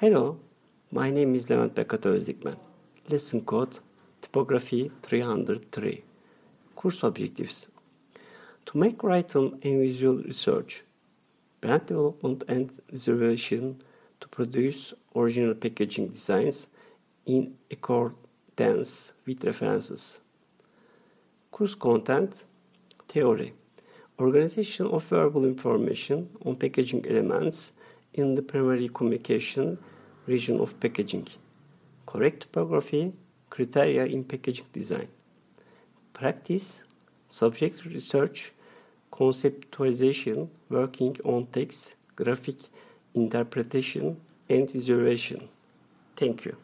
Hello, my name is Levent Bekat Özdikmen. Lesson code Typography 303. Course objectives. To make writing and visual research, brand development and visualization to produce original packaging designs in accordance with references. Course content Theory Organization of verbal information on packaging elements in the primary communication region of packaging. Correct typography criteria in packaging design. Practice subject research conceptualization working on text graphic interpretation and visualization. Thank you.